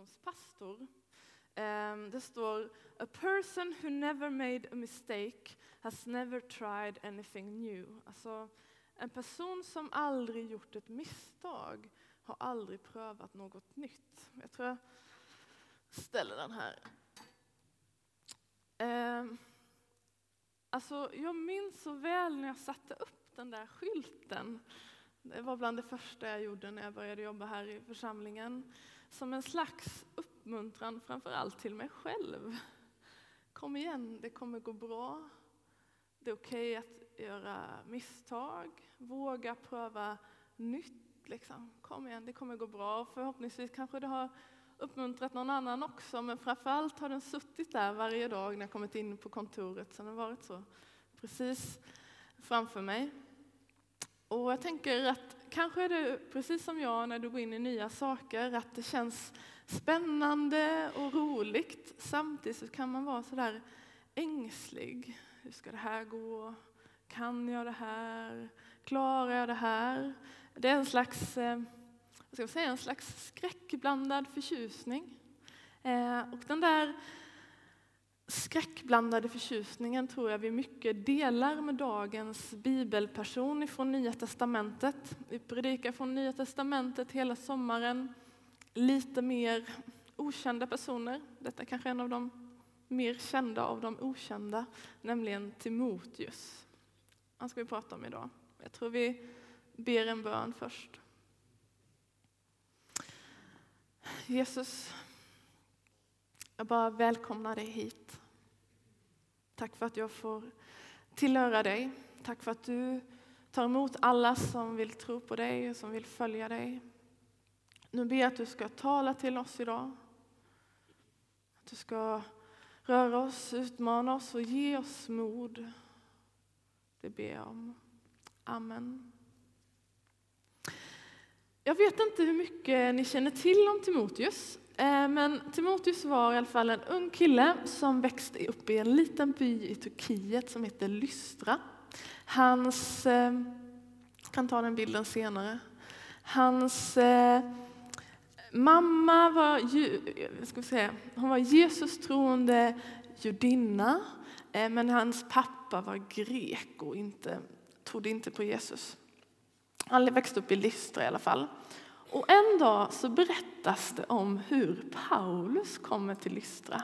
ungdomspastor. Ehm, det står A person who never made a mistake has never tried anything new. Alltså, en person som aldrig gjort ett misstag har aldrig prövat något nytt. Jag tror jag ställer den här. Ehm, alltså, jag minns så väl när jag satte upp den där skylten. Det var bland det första jag gjorde när jag började jobba här i församlingen. Som en slags uppmuntran framför allt till mig själv. Kom igen, det kommer gå bra. Det är okej okay att göra misstag. Våga pröva nytt. Liksom. Kom igen, det kommer gå bra. Förhoppningsvis kanske det har uppmuntrat någon annan också, men framförallt har den suttit där varje dag när jag kommit in på kontoret. Så den har varit så precis framför mig. Och jag tänker att kanske är det precis som jag när du går in i nya saker, att det känns spännande och roligt. Samtidigt så kan man vara sådär ängslig. Hur ska det här gå? Kan jag det här? Klarar jag det här? Det är en slags, eh, vad ska jag säga, en slags skräckblandad förtjusning. Eh, och den där skräckblandade förtjusningen tror jag vi mycket delar med dagens bibelperson från Nya Testamentet. Vi predikar från Nya Testamentet hela sommaren. Lite mer okända personer. Detta är kanske en av de mer kända av de okända, nämligen Timoteus. Han ska vi prata om idag. Jag tror vi ber en bön först. Jesus, jag bara välkomnar dig hit. Tack för att jag får tillhöra dig. Tack för att du tar emot alla som vill tro på dig och som vill följa dig. Nu ber jag att du ska tala till oss idag. Att du ska röra oss, utmana oss och ge oss mod. Det ber jag om. Amen. Jag vet inte hur mycket ni känner till om Timoteus. Eh, men Timoteus var i alla fall en ung kille som växte upp i en liten by i Turkiet som heter Lystra. Hans, eh, jag kan ta den bilden senare, hans eh, mamma var, ska säga, hon var Jesus troende judinna, men hans pappa var grek och inte, trodde inte på Jesus. Han växte upp i Lystra i alla fall. Och en dag så berättas det om hur Paulus kommer till Lystra.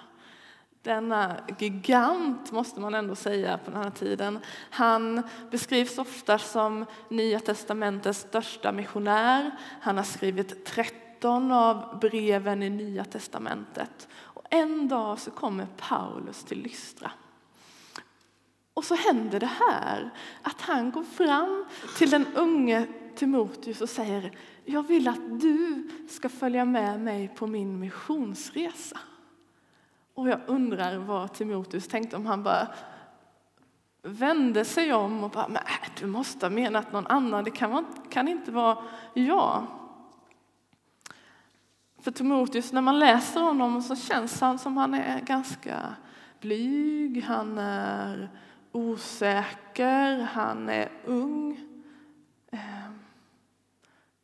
Denna gigant, måste man ändå säga på den här tiden. Han beskrivs ofta som Nya testamentets största missionär. Han har skrivit 13 av breven i Nya testamentet. Och en dag så kommer Paulus till Lystra. Och så händer det här, att han går fram till den unge Timoteus och säger jag vill att du ska följa med mig på min missionsresa. Och jag undrar vad Timoteus tänkte om han bara vände sig om och bara, men äh, du måste ha menat någon annan, det kan, kan inte vara jag. För Timoteus, när man läser honom så känns han som han är ganska blyg, han är osäker, han är ung.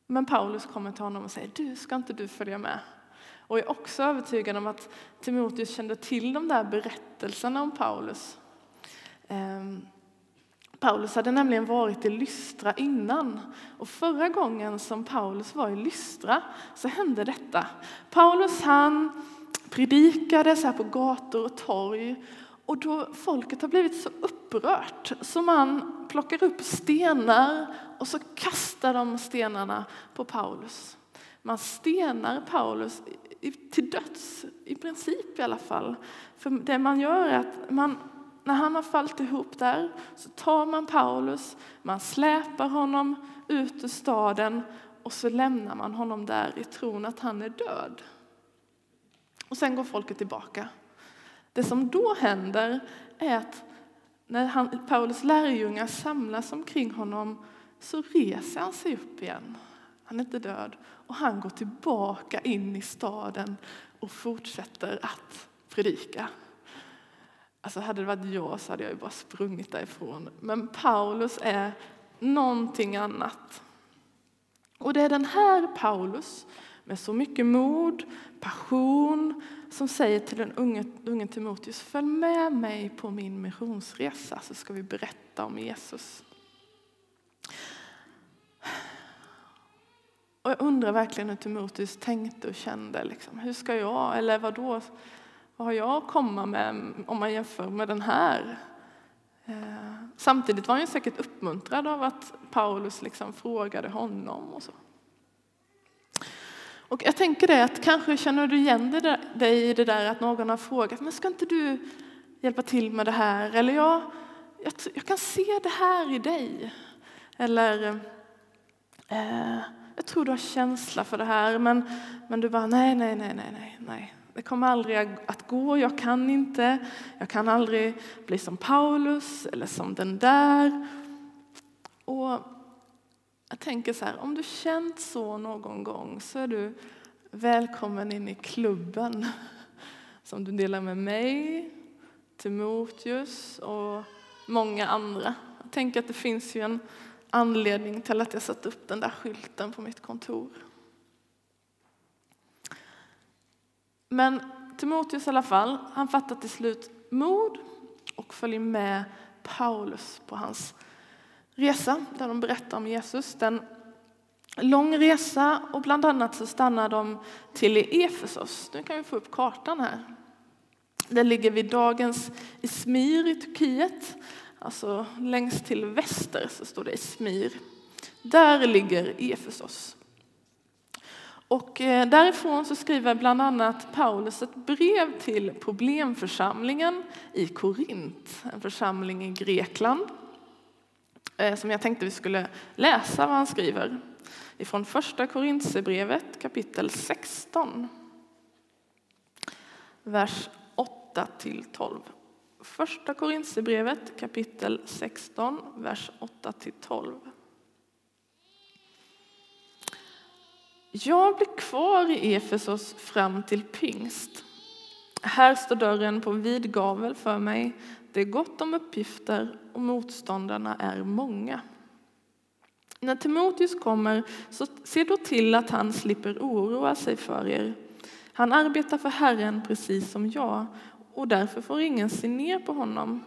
Men Paulus kommer till honom och säger, du, ska inte du följa med? Och jag är också övertygad om att Timoteus kände till de där berättelserna om Paulus. Ehm, Paulus hade nämligen varit i Lystra innan och förra gången som Paulus var i Lystra så hände detta. Paulus han predikade så här på gator och torg och då folket har blivit så upprört så man plockar upp stenar och så kastar de stenarna på Paulus. Man stenar Paulus till döds, i princip i alla fall. För det man gör är att man, när han har fallit ihop där så tar man Paulus, man släpar honom ut ur staden och så lämnar man honom där i tron att han är död. Och sen går folket tillbaka. Det som då händer är att när han, Paulus lärjungar samlas omkring honom så reser han sig upp igen. Han är inte död och han går tillbaka in i staden och fortsätter att predika. Alltså hade det varit jag så hade jag ju bara sprungit därifrån. Men Paulus är någonting annat. Och det är den här Paulus med så mycket mod, passion som säger till den unge, unge Timoteus, följ med mig på min missionsresa så ska vi berätta om Jesus. Och jag undrar verkligen hur Timoteus tänkte och kände. Liksom. Hur ska jag, eller vad då, vad har jag att komma med om man jämför med den här? Eh, samtidigt var han säkert uppmuntrad av att Paulus liksom frågade honom och så. Och jag tänker det att kanske känner du igen dig i det där att någon har frågat, men ska inte du hjälpa till med det här? Eller jag, jag, jag kan se det här i dig. Eller eh, jag tror du har känsla för det här, men, men du bara nej, nej, nej, nej, nej, nej. Det kommer aldrig att gå, jag kan inte. Jag kan aldrig bli som Paulus eller som den där. Och jag tänker så här, om du känt så någon gång så är du välkommen in i klubben som du delar med mig, Timoteus och många andra. Jag tänker att det finns ju en anledning till att jag satt upp den där skylten på mitt kontor. Men Timoteus i alla fall, han fattar till slut mod och följer med Paulus på hans resa där de berättar om Jesus. Det är en lång resa och bland annat så stannar de till i Efesos. Nu kan vi få upp kartan här. Den ligger vid dagens Izmir i Turkiet. Alltså längst till väster så står det Izmir. Där ligger Efesos. Och eh, därifrån så skriver bland annat Paulus ett brev till problemförsamlingen i Korint, en församling i Grekland. Eh, som jag tänkte vi skulle läsa vad han skriver ifrån första Korintsebrevet kapitel 16. Vers 8 till 12. Första Korintsebrevet kapitel 16, vers 8 till 12. Jag blir kvar i Efesos fram till pingst. Här står dörren på vid gavel för mig. Det är gott om uppgifter och motståndarna är många. När Timoteus kommer, så se då till att han slipper oroa sig för er. Han arbetar för Herren precis som jag och därför får ingen se ner på honom.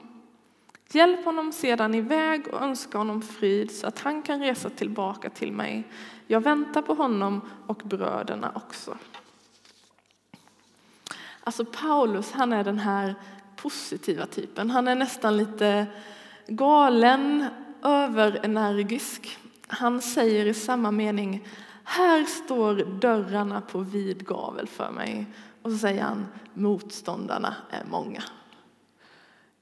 Hjälp honom sedan iväg och önska honom frid så att han kan resa tillbaka till mig. Jag väntar på honom och bröderna också. Alltså Paulus, han är den här positiva typen. Han är nästan lite galen, överenergisk. Han säger i samma mening, här står dörrarna på vid gavel för mig. Och så säger han, motståndarna är många.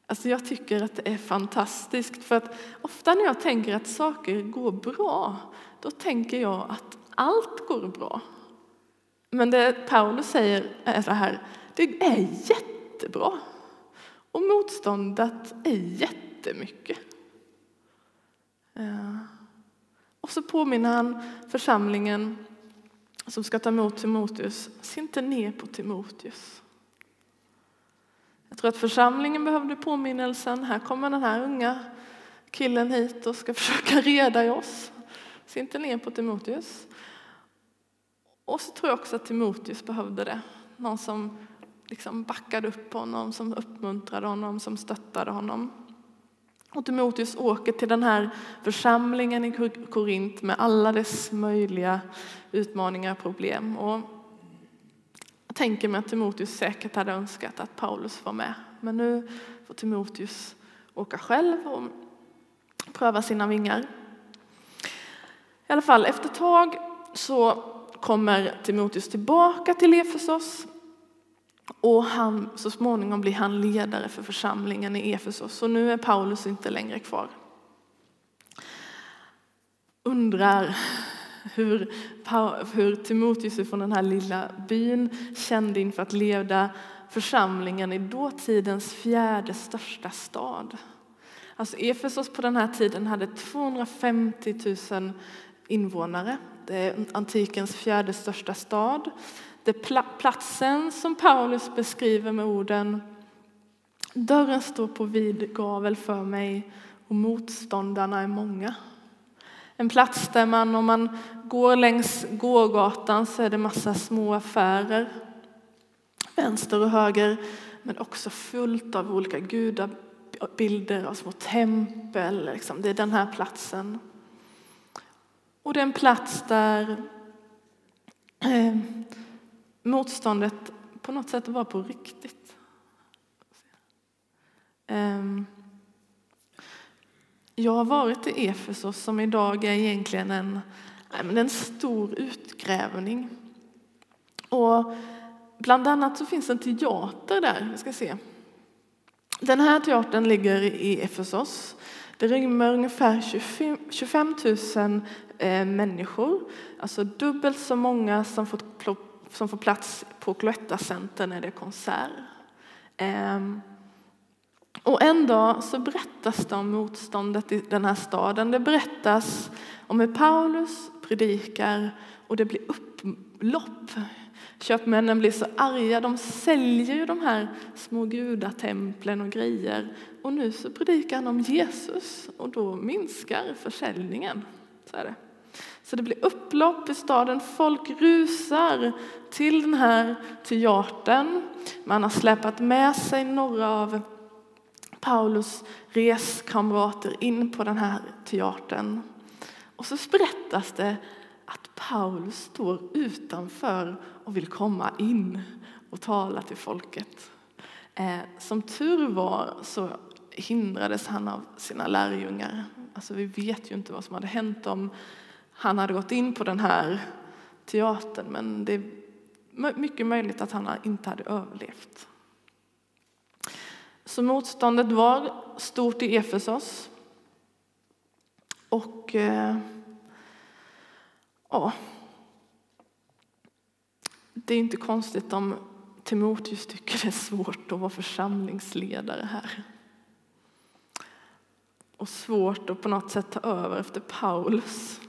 Alltså jag tycker att det är fantastiskt, för att ofta när jag tänker att saker går bra, då tänker jag att allt går bra. Men det Paulus säger är så här, det är jättebra. Och motståndet är jättebra jättemycket. Och så påminner han församlingen som ska ta emot Timoteus, se inte ner på Timoteus. Jag tror att församlingen behövde påminnelsen. Här kommer den här unga killen hit och ska försöka reda i oss. Se inte ner på Timoteus. Och så tror jag också att Timoteus behövde det. Någon som liksom backade upp honom, som uppmuntrade honom, som stöttade honom. Och Timoteus åker till den här församlingen i Korint med alla dess möjliga utmaningar och problem. Och jag tänker mig att Timoteus säkert hade önskat att Paulus var med. Men nu får Timoteus åka själv och pröva sina vingar. I alla fall, efter ett tag så kommer Timoteus tillbaka till Efesos och han, så småningom blir han ledare för församlingen i Efesos. Och nu är Paulus inte längre kvar. Undrar hur, hur Timoteus från den här lilla byn kände inför att leda församlingen i dåtidens fjärde största stad. Alltså Efesos på den här tiden hade 250 000 invånare. Det är antikens fjärde största stad. Det platsen som Paulus beskriver med orden Dörren står på vid gavel för mig och motståndarna är många. En plats där man, om man går längs gågatan så är det massa små affärer, vänster och höger, men också fullt av olika gudabilder av små tempel. Liksom. Det är den här platsen. Och det är en plats där eh, motståndet på något sätt var på riktigt. Ehm, jag har varit i Efesos som idag är egentligen en, en stor utgrävning. Och bland annat så finns en teater där. Jag ska se. Den här teatern ligger i Efesos. Det rymmer ungefär 25 000 eh, människor, alltså dubbelt så många som fått som får plats på Cloetta Center när det är konsert. Ehm, och en dag så berättas det om motståndet i den här staden. Det berättas om hur Paulus predikar och det blir upplopp. Köpmännen blir så arga, de säljer ju de här små gudatemplen och grejer. Och nu så predikar han om Jesus och då minskar försäljningen. Så, är det så det blir upplopp i staden, folk rusar till den här teatern. Man har släpat med sig några av Paulus reskamrater in på den här teatern. Och så berättas det att Paulus står utanför och vill komma in och tala till folket. Eh, som tur var så hindrades han av sina lärjungar. Alltså vi vet ju inte vad som hade hänt om han hade gått in på den här teatern men det är mycket möjligt att han inte hade överlevt. Så motståndet var stort i Efesos. Och eh, ja, det är inte konstigt om Timoteus tycker det är svårt att vara församlingsledare här. Och svårt att på något sätt ta över efter Paulus.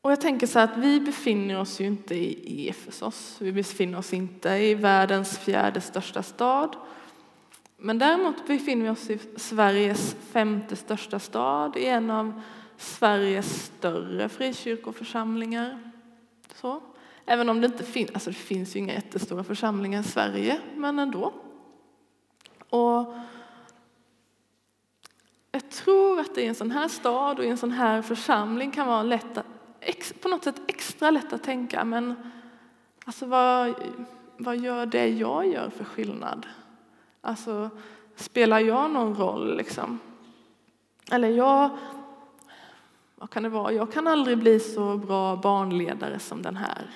Och jag tänker så att vi befinner oss ju inte i Efesos, vi befinner oss inte i världens fjärde största stad. Men däremot befinner vi oss i Sveriges femte största stad, i en av Sveriges större frikyrkoförsamlingar. Så. Även om det inte finns, alltså det finns ju inga jättestora församlingar i Sverige, men ändå. Och jag tror att det i en sån här stad och i en sån här församling kan vara lätt att något sätt extra lätt att tänka, men alltså vad, vad gör det jag gör för skillnad? Alltså, spelar jag någon roll liksom? Eller jag, vad kan det vara? Jag kan aldrig bli så bra barnledare som den här.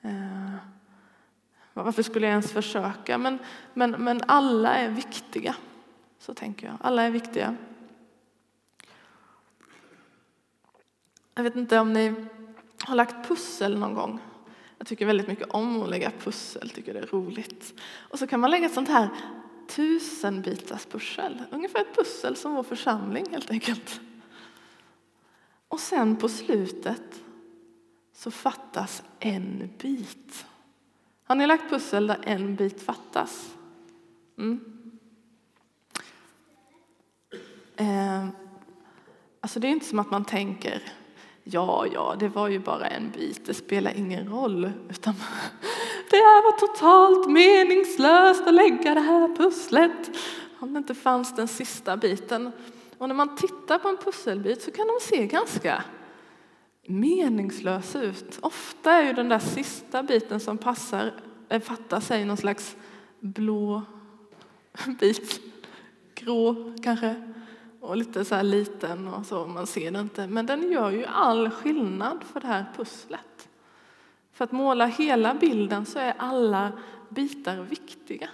Eh, varför skulle jag ens försöka? Men, men, men alla är viktiga, så tänker jag. Alla är viktiga. Jag vet inte om ni har lagt pussel någon gång. Jag tycker väldigt mycket om att lägga pussel, tycker det är roligt. Och så kan man lägga ett sånt här tusenbitars pussel, ungefär ett pussel som vår församling helt enkelt. Och sen på slutet så fattas en bit. Har ni lagt pussel där en bit fattas? Mm. Eh, alltså det är inte som att man tänker ja, ja, det var ju bara en bit, det spelar ingen roll. Utan det var totalt meningslöst att lägga det här pusslet om det inte fanns den sista biten. Och när man tittar på en pusselbit så kan de se ganska meningslösa ut. Ofta är ju den där sista biten som passar, eh, fattar sig någon slags blå bit, grå kanske och lite så här liten och så, man ser det inte. Men den gör ju all skillnad för det här pusslet. För att måla hela bilden så är alla bitar viktiga.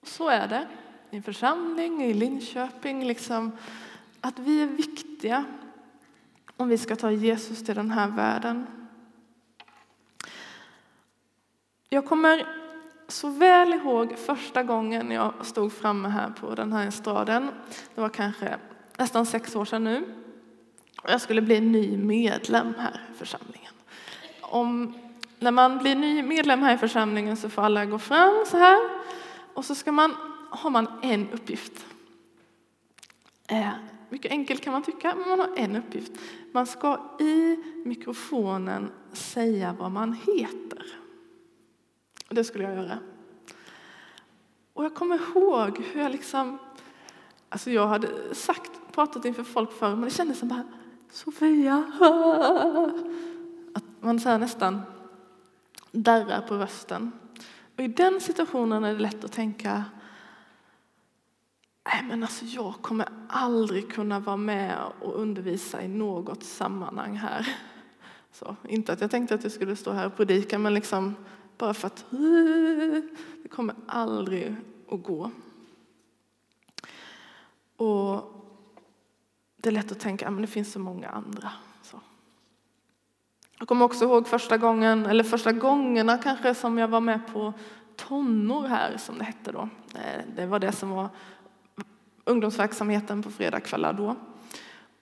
Och så är det i en församling, i Linköping, liksom, att vi är viktiga om vi ska ta Jesus till den här världen. Jag kommer så väl ihåg första gången jag stod framme här på den här estraden. Det var kanske nästan sex år sedan nu. Jag skulle bli ny medlem här i församlingen. Om, när man blir ny medlem här i församlingen så får alla gå fram så här. Och så ska man har man en uppgift. Eh, mycket enkelt kan man tycka, men man har en uppgift. Man ska i mikrofonen säga vad man heter. Det skulle jag göra. Och jag kommer ihåg hur jag liksom... Alltså jag hade sagt, pratat inför folk förr, men det kändes som bara Sofia. Att man så nästan darrar på rösten. Och I den situationen är det lätt att tänka Nej, men alltså jag kommer aldrig kunna vara med och undervisa i något sammanhang här. Så, inte att jag tänkte att jag skulle stå här och predika, men liksom bara för att det kommer aldrig att gå. Och det är lätt att tänka att det finns så många andra. Så. Jag kommer också ihåg första gången, eller första gångerna kanske som jag var med på tonår här som det hette då. Eh, det var det som var ungdomsverksamheten på fredagskvällar då.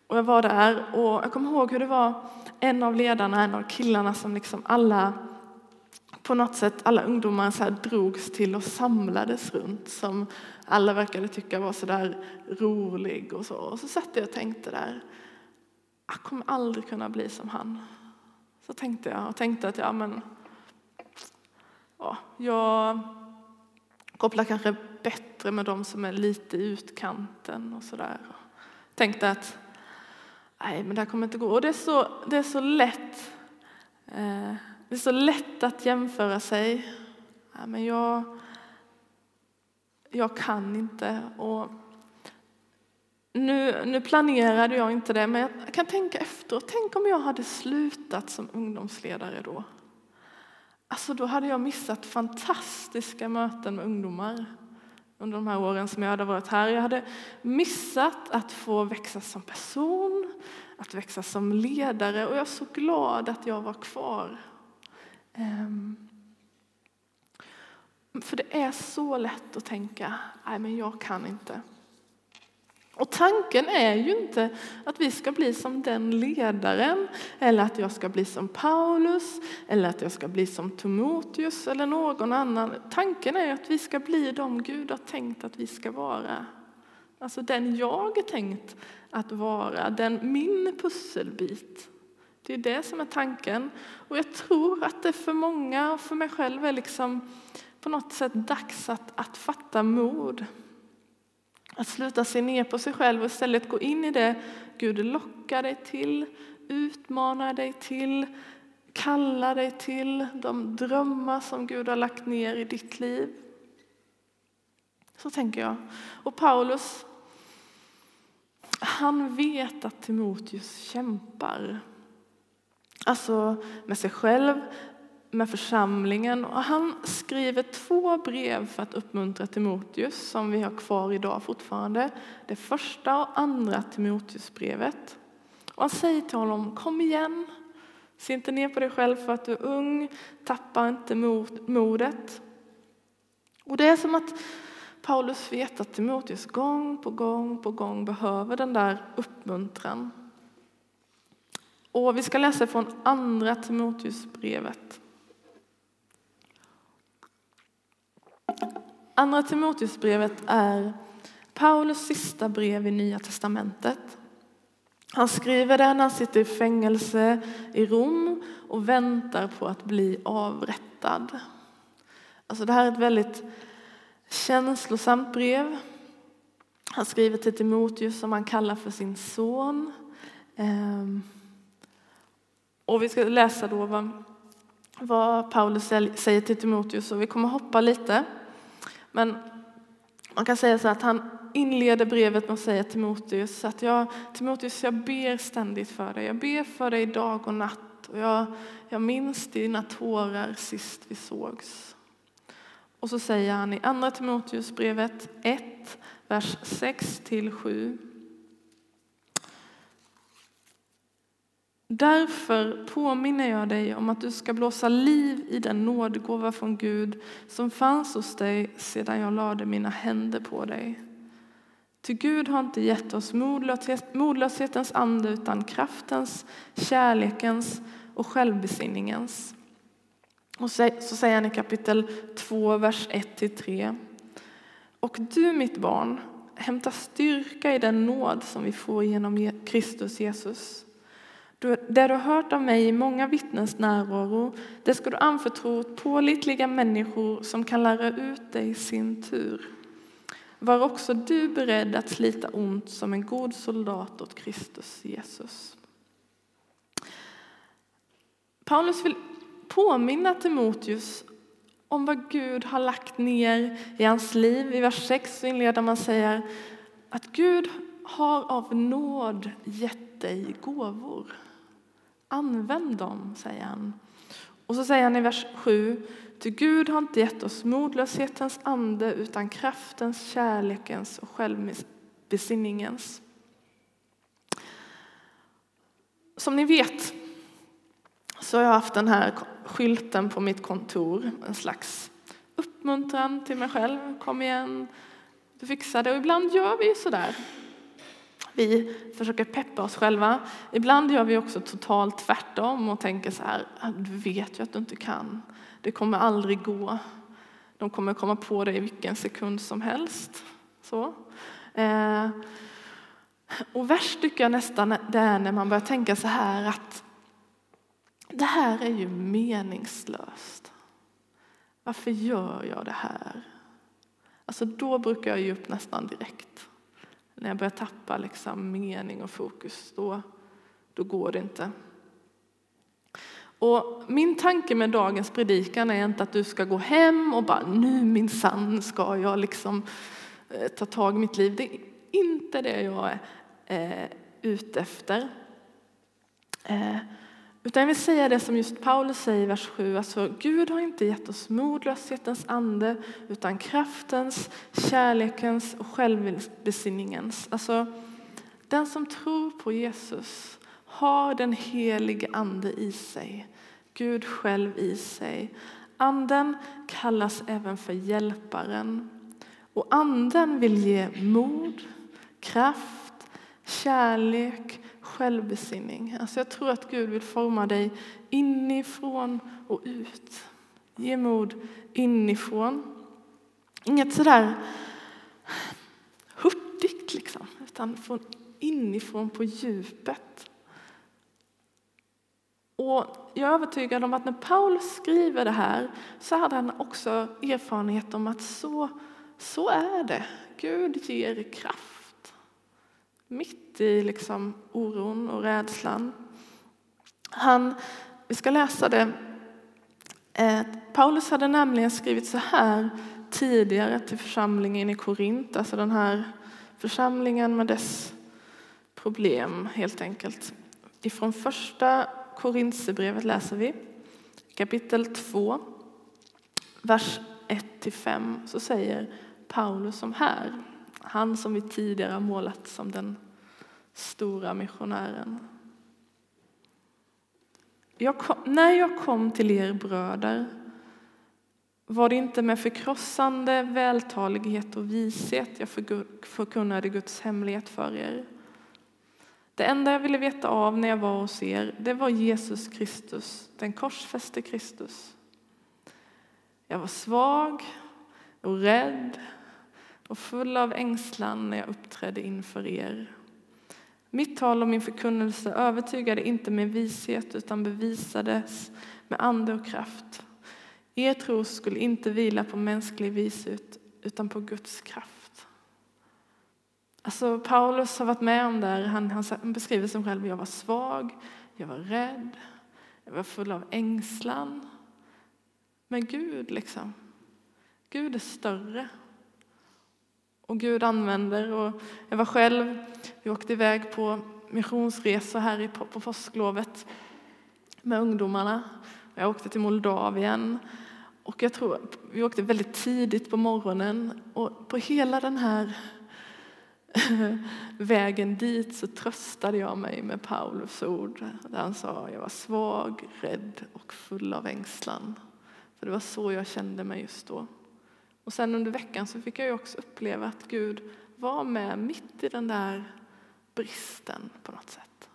Och jag var där och jag kommer ihåg hur det var en av ledarna, en av killarna som liksom alla på något sätt alla ungdomar så här drogs till och samlades runt som alla verkade tycka var så där rolig och så. Och så satt jag och tänkte där, jag kommer aldrig kunna bli som han. Så tänkte jag och tänkte att ja men, ja, jag kopplar kanske bättre med de som är lite i utkanten och sådär. Tänkte att nej, men det här kommer inte gå. Och det är så, det är så lätt. Eh, det är så lätt att jämföra sig. Ja, men jag, jag kan inte. Och nu, nu planerade jag inte det, men jag kan tänka efteråt. Tänk om jag hade slutat som ungdomsledare då. Alltså då hade jag missat fantastiska möten med ungdomar under de här åren som jag hade varit här. Jag hade missat att få växa som person, att växa som ledare och jag är så glad att jag var kvar. Ehm, för det är så lätt att tänka, nej men jag kan inte. Och tanken är ju inte att vi ska bli som den ledaren eller att jag ska bli som Paulus eller att jag ska bli som Timoteus eller någon annan. Tanken är att vi ska bli de Gud har tänkt att vi ska vara. Alltså den jag är tänkt att vara, den min pusselbit. Det är det som är tanken. Och jag tror att det för många och för mig själv är liksom på något sätt dags att, att fatta mod. Att sluta se ner på sig själv och istället gå in i det Gud lockar dig till, utmanar dig till, kallar dig till, de drömmar som Gud har lagt ner i ditt liv. Så tänker jag. Och Paulus, han vet att Timoteus kämpar. Alltså med sig själv, med församlingen. Och han skriver två brev för att uppmuntra Timoteus som vi har kvar idag fortfarande. Det första och andra Timoteusbrevet. Och han säger till honom, kom igen. Se inte ner på dig själv för att du är ung. Tappa inte modet. Och det är som att Paulus vet att Timoteus gång på gång på gång behöver den där uppmuntran. Och vi ska läsa från andra Timoteusbrevet. Andra Timoteusbrevet är Paulus sista brev i Nya testamentet. Han skriver det när han sitter i fängelse i Rom och väntar på att bli avrättad. Alltså det här är ett väldigt känslosamt brev. Han skriver till Timoteus som han kallar för sin son. Ehm, och vi ska läsa då vad, vad Paulus säger till Timoteus och vi kommer hoppa lite. Men man kan säga så att han inleder brevet med att säga till Timoteus att jag, Timoteus, jag ber ständigt för dig. Jag ber för dig dag och natt och jag, jag minns dina tårar sist vi sågs. Och så säger han i andra Timoteusbrevet 1, vers 6 till 7. Därför påminner jag dig om att du ska blåsa liv i den nådgåva från Gud som fanns hos dig sedan jag lade mina händer på dig. Ty Gud har inte gett oss modlöshetens ande utan kraftens, kärlekens och självbesinningens. Och så säger han i kapitel 2, vers 1-3. Och du, mitt barn, hämta styrka i den nåd som vi får genom Kristus Jesus. Det du har hört av mig i många vittnens närvaro, det ska du anförtro åt pålitliga människor som kan lära ut dig i sin tur. Var också du beredd att slita ont som en god soldat åt Kristus Jesus. Paulus vill påminna Timoteus om vad Gud har lagt ner i hans liv. I vers 6 inleder man säger att Gud har av nåd gett dig gåvor. Använd dem, säger han. Och så säger han i vers 7, ty Gud har inte gett oss modlöshetens ande utan kraftens, kärlekens och självbesinningens. Som ni vet så har jag haft den här skylten på mitt kontor, en slags uppmuntran till mig själv. Kom igen, du fixar det. Och ibland gör vi ju sådär. Vi försöker peppa oss själva. Ibland gör vi också totalt tvärtom och tänker så här, ah, du vet ju att du inte kan. Det kommer aldrig gå. De kommer komma på dig i vilken sekund som helst. Så. Eh, och värst tycker jag nästan det är när man börjar tänka så här att det här är ju meningslöst. Varför gör jag det här? Alltså då brukar jag ge upp nästan direkt. När jag börjar tappa liksom mening och fokus, då, då går det inte. Och min tanke med dagens predikan är inte att du ska gå hem och bara nu minsann ska jag liksom eh, ta tag i mitt liv. Det är inte det jag är eh, ute efter. Eh, utan jag vill säga det som just Paulus säger i vers 7. Alltså, Gud har inte gett oss modlöshetens ande utan kraftens, kärlekens och självbesinningens. Alltså, den som tror på Jesus har den helige ande i sig. Gud själv i sig. Anden kallas även för hjälparen. Och anden vill ge mod, kraft, kärlek självbesinning. Alltså jag tror att Gud vill forma dig inifrån och ut. Ge mod inifrån. Inget sådär hurtigt liksom, utan från inifrån på djupet. Och jag är övertygad om att när Paulus skriver det här så hade han också erfarenhet om att så, så är det. Gud ger kraft mitt i liksom oron och rädslan. Han, vi ska läsa det. Eh, Paulus hade nämligen skrivit så här tidigare till församlingen i Korint, alltså den här församlingen med dess problem helt enkelt. Ifrån första Korintierbrevet läser vi kapitel 2, vers 1-5 så säger Paulus som här. Han som vi tidigare har målat som den stora missionären. Jag kom, när jag kom till er bröder var det inte med förkrossande vältalighet och vishet jag förkunnade Guds hemlighet för er. Det enda jag ville veta av när jag var hos er, det var Jesus Kristus, den korsfäste Kristus. Jag var svag och rädd och full av ängslan när jag uppträdde inför er. Mitt tal och min förkunnelse övertygade inte med vishet utan bevisades med ande och kraft. Er tro skulle inte vila på mänsklig vishet utan på Guds kraft. Alltså Paulus har varit med om det Han, han beskriver sig själv. Jag var svag, jag var rädd, jag var full av ängslan. Men Gud, liksom. Gud är större. Och Gud använder. Och jag var själv, vi åkte iväg på missionsresa här på påsklovet med ungdomarna. Jag åkte till Moldavien. Och jag tror, vi åkte väldigt tidigt på morgonen och på hela den här vägen dit så tröstade jag mig med Paulus ord där han sa jag var svag, rädd och full av ängslan. För det var så jag kände mig just då. Och sen under veckan så fick jag också uppleva att Gud var med mitt i den där bristen på något sätt.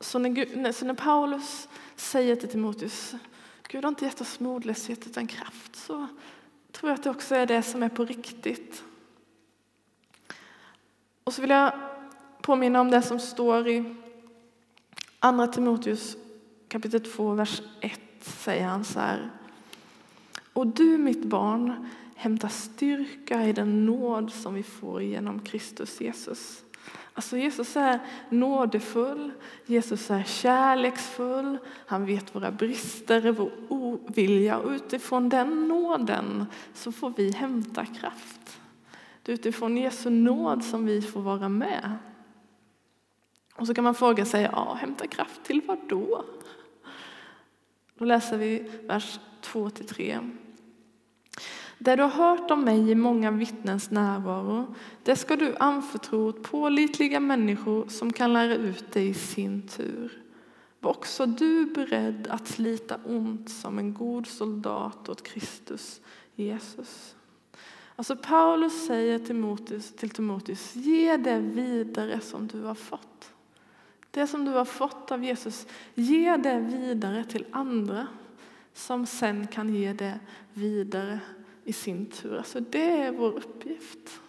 Så när, Gud, så när Paulus säger till Timoteus Gud har inte gett oss modlöshet utan kraft så tror jag att det också är det som är på riktigt. Och så vill jag påminna om det som står i Andra Timoteus kapitel 2, vers 1 säger han så här. Och du mitt barn, hämta styrka i den nåd som vi får genom Kristus Jesus. Alltså Jesus är nådefull, Jesus är kärleksfull, han vet våra brister, vår ovilja och utifrån den nåden så får vi hämta kraft. Det är utifrån Jesu nåd som vi får vara med. Och så kan man fråga sig, ja, hämta kraft till vad då? Då läser vi vers 2-3. Det du har hört om mig i många vittnens närvaro, det ska du anförtro åt pålitliga människor som kan lära ut dig i sin tur. Var också du beredd att slita ont som en god soldat åt Kristus Jesus. Alltså Paulus säger till Timoteus, till Timoteus, ge det vidare som du har fått. Det som du har fått av Jesus, ge det vidare till andra som sen kan ge det vidare i sin tur. Alltså det är vår uppgift.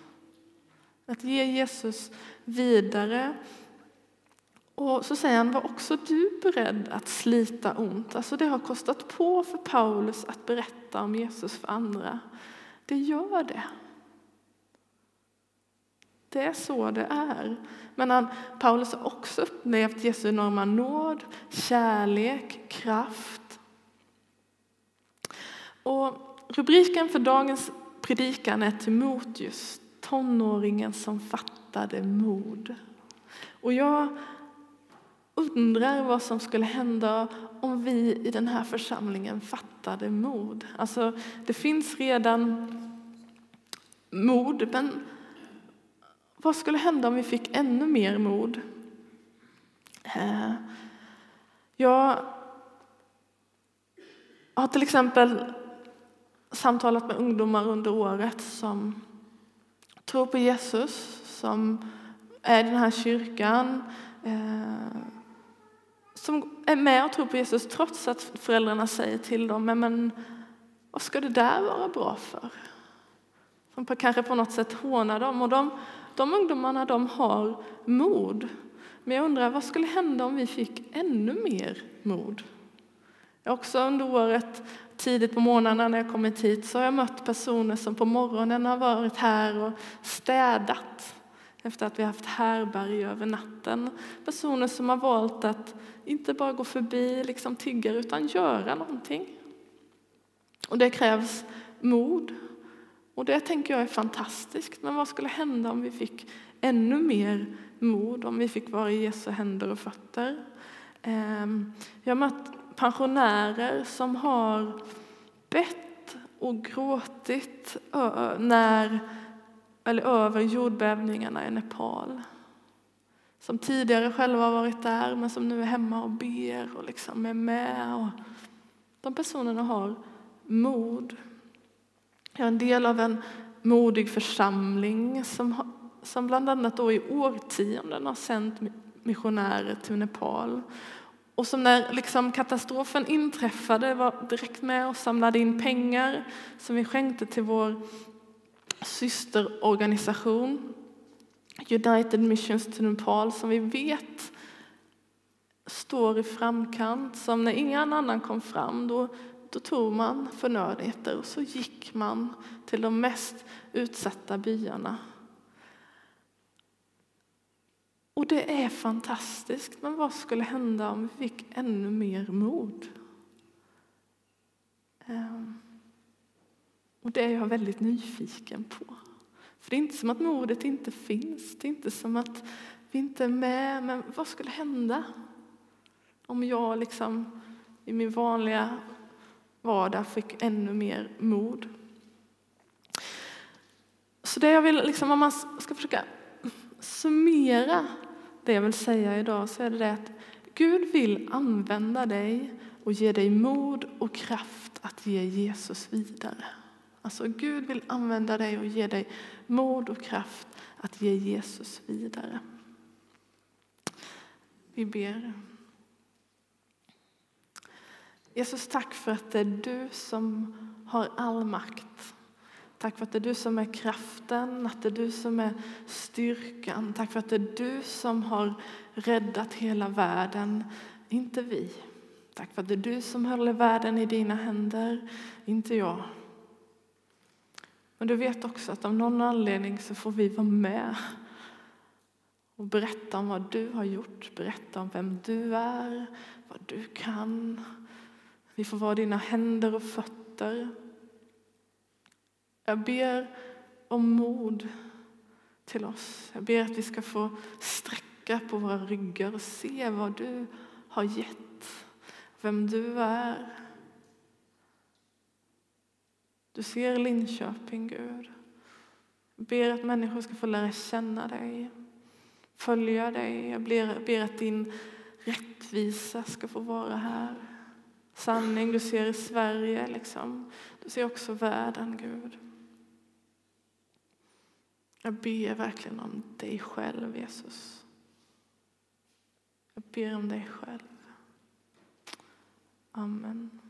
Att ge Jesus vidare. Och så säger han, var också du beredd att slita ont. Alltså det har kostat på för Paulus att berätta om Jesus för andra. Det gör det. Det är så det är. Men han, Paulus har också upplevt Jesu enorma nåd, kärlek, kraft. Och rubriken för dagens predikan är Timoteus, tonåringen som fattade mod. Och jag undrar vad som skulle hända om vi i den här församlingen fattade mod. Alltså, det finns redan mod, men vad skulle hända om vi fick ännu mer mod? Eh, jag har till exempel samtalat med ungdomar under året som tror på Jesus, som är i den här kyrkan, eh, som är med och tror på Jesus trots att föräldrarna säger till dem, men, men vad ska det där vara bra för? Som kanske på något sätt hånar dem. Och de, de ungdomarna de har mod. Men jag undrar vad skulle hända om vi fick ännu mer mod? Också under året, tidigt på morgnarna när jag kommit hit, så har jag mött personer som på morgonen har varit här och städat efter att vi haft härberg över natten. Personer som har valt att inte bara gå förbi, liksom tiggar, utan göra någonting. Och det krävs mod. Och det tänker jag är fantastiskt. Men vad skulle hända om vi fick ännu mer mod, om vi fick vara i Jesu händer och fötter? Ehm, jag har mött pensionärer som har bett och gråtit när, eller över jordbävningarna i Nepal. Som tidigare själva har varit där, men som nu är hemma och ber och liksom är med. Och de personerna har mod. Jag är en del av en modig församling som, som bland annat då i årtionden har sänt missionärer till Nepal och som när liksom katastrofen inträffade var direkt med och samlade in pengar som vi skänkte till vår systerorganisation United Missions to Nepal som vi vet står i framkant. Som när ingen annan kom fram, då, då tog man förnödenheter och så gick man till de mest utsatta byarna. Och det är fantastiskt, men vad skulle hända om vi fick ännu mer mod? Ehm, och det är jag väldigt nyfiken på. För det är inte som att modet inte finns, det är inte som att vi inte är med, men vad skulle hända om jag liksom i min vanliga vardag fick ännu mer mod? Så det jag vill, liksom, om man ska försöka summera det jag vill säga idag så är det, det att Gud vill använda dig och ge dig mod och kraft att ge Jesus vidare. Alltså Gud vill använda dig och ge dig mod och kraft att ge Jesus vidare. Vi ber. Jesus, tack för att det är du som har all makt. Tack för att det är du som är kraften, att det är du som är styrkan. Tack för att det är du som har räddat hela världen, inte vi. Tack för att det är du som håller världen i dina händer, inte jag. Men du vet också att av någon anledning så får vi vara med och berätta om vad du har gjort, berätta om vem du är, vad du kan. Vi får vara dina händer och fötter. Jag ber om mod till oss. Jag ber att vi ska få sträcka på våra ryggar och se vad du har gett, vem du är. Du ser Linköping, Gud. Jag ber att människor ska få lära känna dig, följa dig. Jag ber, ber att din rättvisa ska få vara här. Sanning du ser i Sverige, liksom. du ser också världen, Gud. Jag ber verkligen om dig själv, Jesus. Jag ber om dig själv. Amen.